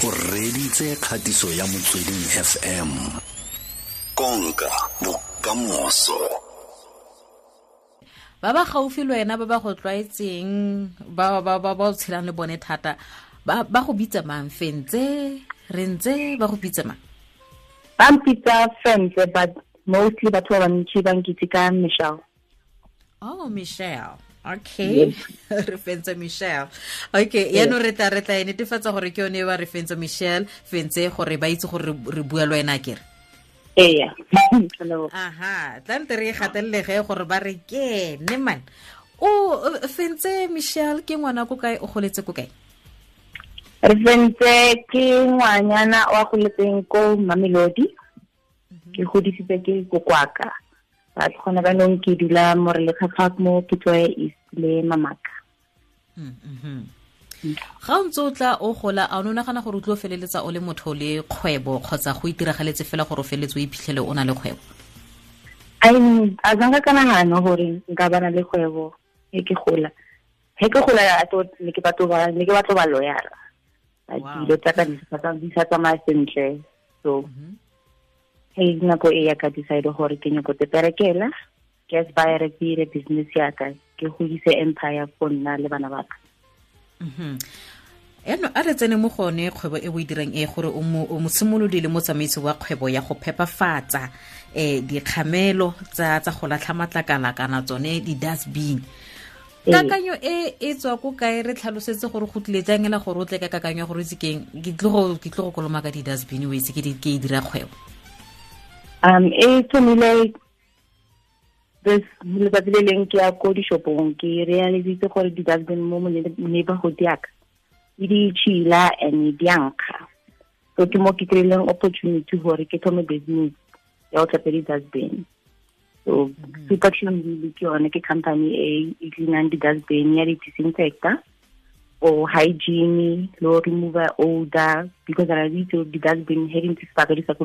o reditse kgatiso ya motsweding fm konka bokamoso. Ba ba gaufi le wena ba ba go tlwaetseng ba ba ba o tshelang le bone thata ba ba go bitsa mang? Fentse? Re ntse ba go bitsa mang? Ba mpitsa fentse but mostly batho ba bantši ba nkitse ka michelle. Oh michelle okay. Re fentse michelle. Okay yaanong re tla re tla e netefatsa gore ke yone ba re fentse michelle fentse gore ba itse gore re bua le wena kere. Aha tlante re e gatelelege gore ba re ke ne man. O fentse michelle ke ngwana ko kae? O goletse ko kae? Re fentse ke ngwanyana wa goletseng ko mamelodi. Ke godisitse ke kokwaka banong ke dula mo re lekga park mo pitsoe east le mamaka ga o ntse o tla o gola a o nagana gore o tlo feleletsa o le motho le kgwebo kgotsa go itiragaletse fela gore o feleletse o iphitlhele o na le kgwebo a zanka ka nagano gore nka bana le kgwebo e ke gola he ke gola ne ke batlo ba loyara dilo tsa ka di sa tsamaya sentle so hey nako e ya ka decide gore ke nyako te perekela ke aspire ke ire business ya ka ke godise empire for nna le bana ba ka. Eno a re tsene mo gone kgwebo e o e dirang e gore o mo simolodi le motsamaisi wa kgwebo ya go phepafatsa um dikgamelo tsa go latlha matlakala kana tsone di-dustbin kakanyo e e tswa ko kae? Re tlhalosetse gore go tlile jangela gore o tle ka kakanyo gore itse keng? Ke tlo go koloma ka di-dustbin o itse ke e dira kgwebo um e thomile this letsatsi le leng ke ya ko dishopong ke realizitse gore di-dustbin mo neighborhood yaka e di tšhila and di ankga so ke mo ke kry-ileng opportunity gore ke thome business ya go tlhape di-dustbin so super clean ke yone ke company e e cleanang di-dustbin ya di-disinfector or hygiene le remove odor because ra ditse di-dustbin he di ntse sebaka di sa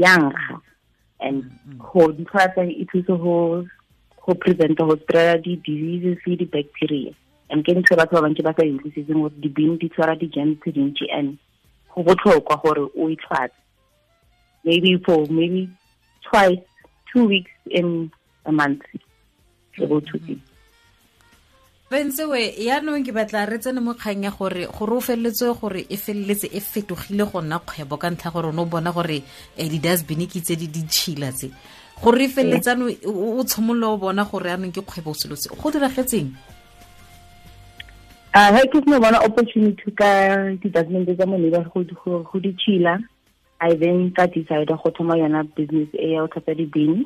yankga and mm-hmm. go di-tshwara tsa e thusa go go go spreada di-diseases le di-bacteria. And ke ntho batho ba bantsi ba sa utlwisitseng gore dibin di tshwara di-germs tse dintsi and go botlhokwa gore o e tlhwatse maybe for maybe twice two weeks in a month. Able to be fentsewe yaanong ke batla re tsene mo kgang ya gore gore o feleletse gore e feleletse e fetogile go nna kgwebo ka ntlha gore o ne o bona gore um di-dustbin ke tse di ditšhila tse. Gore e feleletsano o tshimolola o bona gore anong ke kgwebo selo se go diragetseng? A he ke seno bona opportunity ka di-dustbin tsa mo neighborhood go di tšhila i then ka decide go thoma yona business e ya go tlhapa dibini.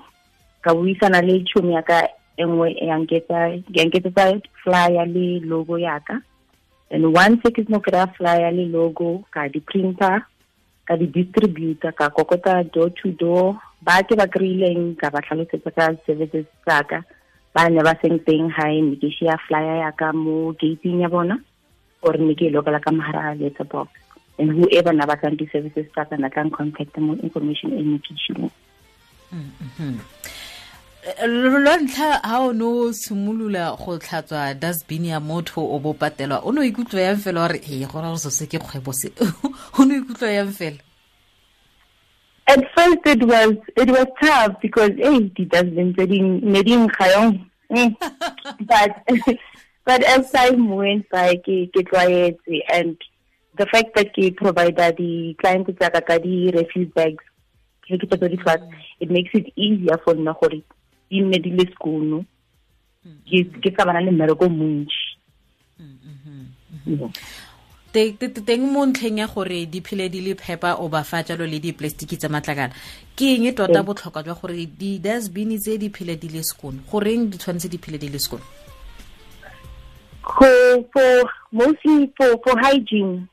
Ka buisana le tšhomi ya ka e nngwe yanketsetsa flyer le logo yaka and once ke seno kry-a flyer le logo ka di-printer ka di-distributor ka kokota door to door. Ba ke ba kry-ileng ka ba tlhalosetsa ka services tsaka ba ne ba seng teng gae ne ke shea flyer yaka mo gating ya bona or ne ke e lokela ka a letter box. And whoever na batlang di-services tsaka na tlang contact mo information e ne ke shileng lwa ntlha ga o ne o simolola go tlhatswa dustbin ya motho o bo patelwa o ne o ikutlwa yang fela gore e go ra go se ke kgwebo se. O ne o ikutlwa yang fela? At first it was it was tough because hey di dustbin tse ne di yong. Mm. But but as time went by ke ke tlwaetse and the fact that ke provider di client tsa ka di refuse bags ke ke tsa di mm. it makes it easier for nna gore di nne di le skono ke sa bana le mmereko montši. Mm-hmm. Teng mo ntlheng ya gore di phele di le phepa o ba fa jalo le diplastiki tsa matlakala ke eng tota botlhokwa jwa gore di-dustbin tse di phele di le skono goreng di tshwanetse di phele di le skono for mostly for for hygiene.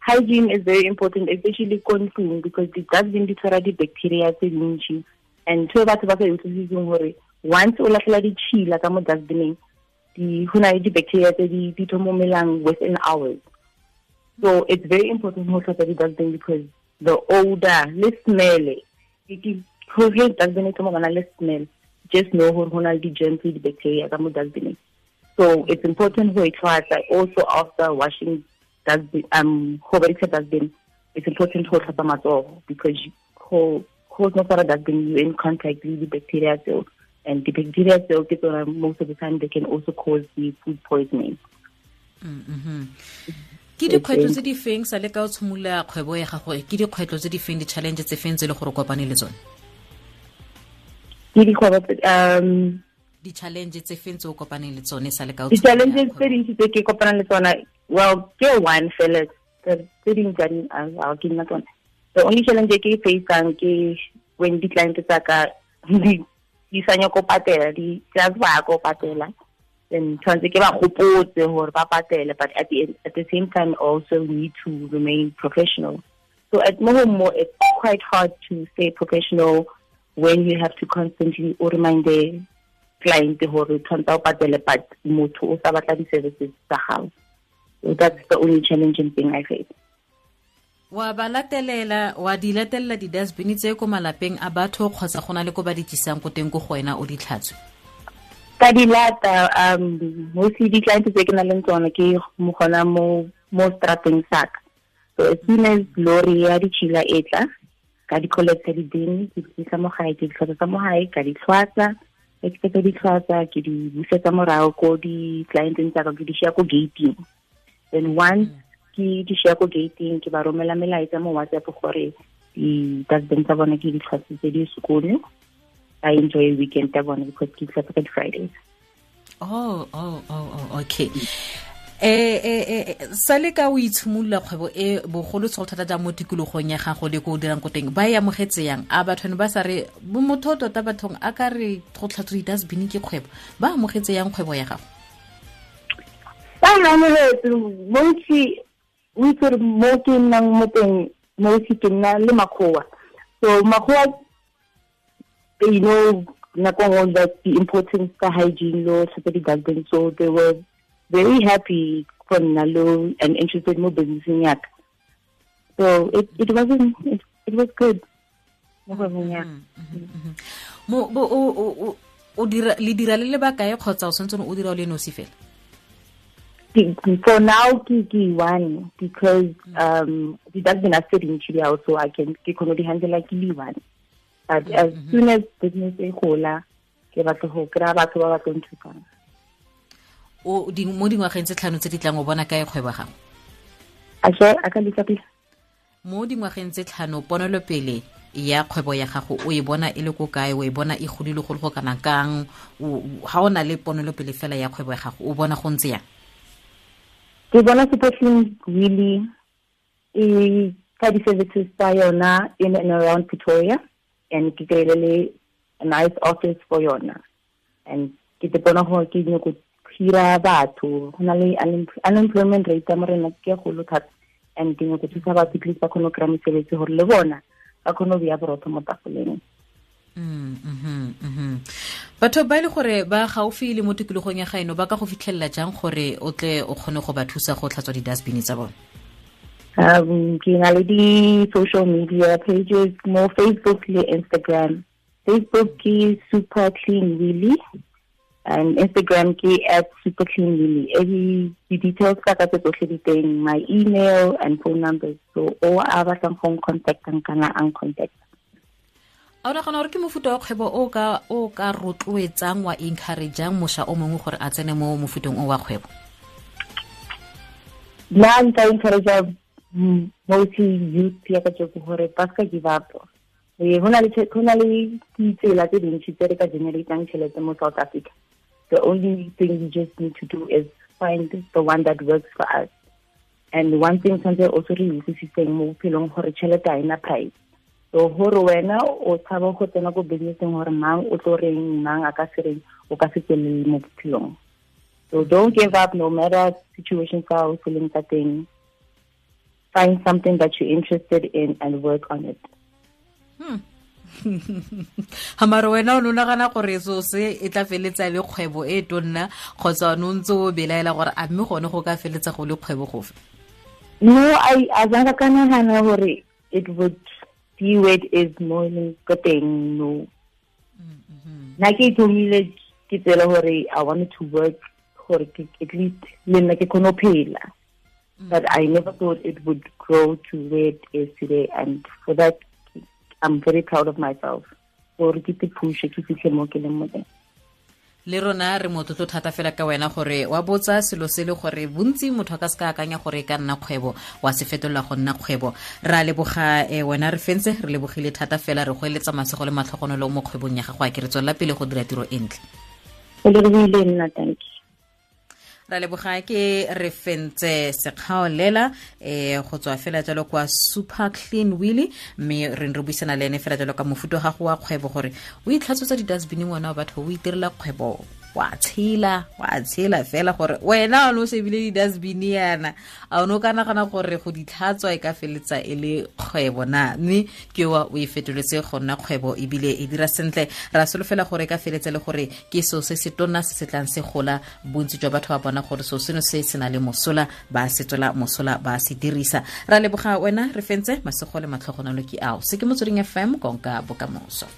Hygiene is very important especially ko ntlong because di-dustbin di tshwara di-bacteria tse dintšhi and e batho ba sa utlwisitseng gore once o latlhela ditšhila ka mo dustbineng go na le di-bacteria tse di thomomelang within hours. So it's very important ho tlhopha di-dustbin because the odor le smell he dustbin e thomagana le smell just know gore go na le di-germs le di-bacteria ka mo dustbineng. So it's important go e tlhwatsa also after washing dustbin um go berekisa dustbin it's important go tlhatswa matsogo because go go no fara dustbin you in contact with the bacteria so and the bacteria tsona most of the time they can also cause the food poisoning. Mm-hmm. ke dikgwetlho tse di feng sa le ka o tshimolola kgwebo ya gago? Ke dikgwetlho tse di feng di-challenge tse feng tse le gore kopane le tsone? Ke dikgwebo um di-challenge tse feng tse o kopaneng le tsone sa le ka di-challenges tse dintsi tse ke kopanang le tsona well ke one fela. Tse dingwe tsa ga ke nna tsone the only challenge ke e faceang ke when di-client tsa ka di sa nyako patela di just ba go patela. Then tshwanetse ke ba gopotse gore ba patele but at the, at the same time also need to remain professional. So at more it's quite hard to stay professional when you have to constantly remind the client gore tshwanetse o patele but motho o sa batla di-services tsa gago so that's the only challenging thing i face wa ba latelela wa di latelela di-dustbin tse ko malapeng a batho kgotsa go na le ko ba di tlisang ko teng ko go wena o di tlhatswe? Ka di lata um mostly di-client tse ke na leng tsone ke mo gona mo mo strateng saka so as soon as lori ya ditšhila e tla ka di-collecta di-bin ke di tlisa mo gae ke di tsa mo gae ka di tlhwatsa ke ke di tlhwatsa ke di busetsa morago ko di-clienteng tsaka ke di sia ko gating and once ke di share ko gating ke ba romela melaetsa mo whatsapp gore di-dustbin tsa bone ke di tlhwatsitse di sekone i enjoy weekend tsa bone because ke tlhwatsa ka di-fridays oh, oh, oh, oh, okay. Eh eh eh sa le ka o itshimolola kgwebo e bogolo tsego thata jang mo tikologong ya gago le ko o dirang ko teng? Ba e amogetse yang? A bathone ba sa re motho o tota bathong a ka re go tlhatswa di-dustbin ke kgwebo ba amogetse yang kgwebo ya gago? Ba amogetse bontsi o itse mo ke nnang mo teng mo ke nna le makgowa. So makgowa you know nako nngwe that the importance ka hygiene lo tlhatswa di-dustbin so they were very happy for nalo and interested mo businessing yaka so it, it wasn't it, it was good. Mm-hmm. Mm-hmm. Mm-hmm. Mo kgwebong yaka mo o dira le dira le le bakae kgotsa o tshwanetse o dira o le nosi fela for now ke ke one because um it has been a sitting chile also so I can ke kono di handle ke le one. But as soon as business e gola ke batla go kry batho ba ba tlo nthusang o di mo dingwageng tse tlhano tse di tlang o bona kae kgwebo gago? Ashe a ka di pele. Mo dingwageng tse tlhano ponelopele ya kgwebo ya gago o e bona e le ko kae o e bona e godile go le go kana kang? Ga o na le ponelopele fela ya kgwebo ya gago o bona go ntse yang ke bona supporting really e ka di-services tsa yona in and around pretoria and ke le a nice office for yona. And ke te bona gore ke nyako hira batho go na le unemployment rate ya mo rena ke golo thata. And ke nyako thusa batho go kry-a mesebetsi gore le bona ba kgone go borotho mo tafoleng mm, mm-hmm, mm-hmm. Batho ba e le gore ba gaufi le mo tikologong ya gaeno ba ka go fitlhelela jang gore o tle o kgone go ba thusa go tlhatswa di-dustbin tsa bone? Um ke na le di-social media pages mo facebook le instagram. Facebook ke super clean really and instagram ke at super clean really every di-details ka ka tse tsotlhe di teng my email and phone numbers so o a batlang go contactang kana contact a o nagana gore ke mofuta wa kgwebo o ka rotloetsang wa encourageang mošwa o mongwe gore a tsene mo mofutong o wa kgwebo? Nna nka encouragea mostly youth ya ka tsoko gore ba ska give go eh, na le ditsela tse dintsi tse re ka generatang tšhelete mo south africa. The only thing we just need to do is find the one that works for us. And one thing tshwanetse also re utlwisiseng mo bophelong gore tšhelete a ena price so gore wena o tshaba go tsena ko businesseng gore mang o tlo reng mang a ka se reng o ka se tswelele mo bophelong. So don't give up no matter situation ka o seleng ka teng. Find something that you're interested in and work on it. Hmm. gamare wena o ne o nagana gore so se e tla feletsa le kgwebo e tonna kgotsa ne o ntse o belaela gore a mme gone go ka feletsa go le kgwebo gofe? No a jaka ka nagana gore it would where it is mo e leng ko teng no nna ke ithomile ke tsela gore i wanted to work gore at least le nna ke kgone go phela mm. but I never thought it would grow to where it is today. And for that, I'm very proud of myself. For ke te push ke fitlhe mo ke leng mo teng. Le rona re motlotlo thata fela ka wena gore wa botsa selo se le gore bontsi motho a ka se ka akanya gore e ka nna kgwebo wa se fetolola go nna kgwebo re a leboga um wena re fentse re lebogile thata fela re go eletsa masego le matlhogonolo mo kgwebong ya gago a ke re tswelela pele go dira tiro e ntle Go le re nna thank you. Ra leboga ke re fentse sekgaolela um go tswa fela jalo kwa super clean willy mme re re buisana le ene fela jalo ka mofuto ga gago wa kgwebo gore o itlhatsotsa di-dustbin ngwana wa batho o itirela kgwebo wa tshela wa tshela fela gore wena o ne o sebile di-dustbin yana. A o ne o ka nagana gore go ditlhatswa e ka feleletsa e le kgwebo na? Mme ke wa o e fetoletse go nna kgwebo ebile e dira sentle. Ra solofela gore e ka feleletsa le gore ke seo se se tona se se tlang se gola. Bontsi jwa batho ba bona gore seo seno se se na le mosola ba se tswela mosola ba se dirisa. Ra leboga wena re fentse masego le matlhogonolo ke ao. Se ke motsweding fm konka bokamoso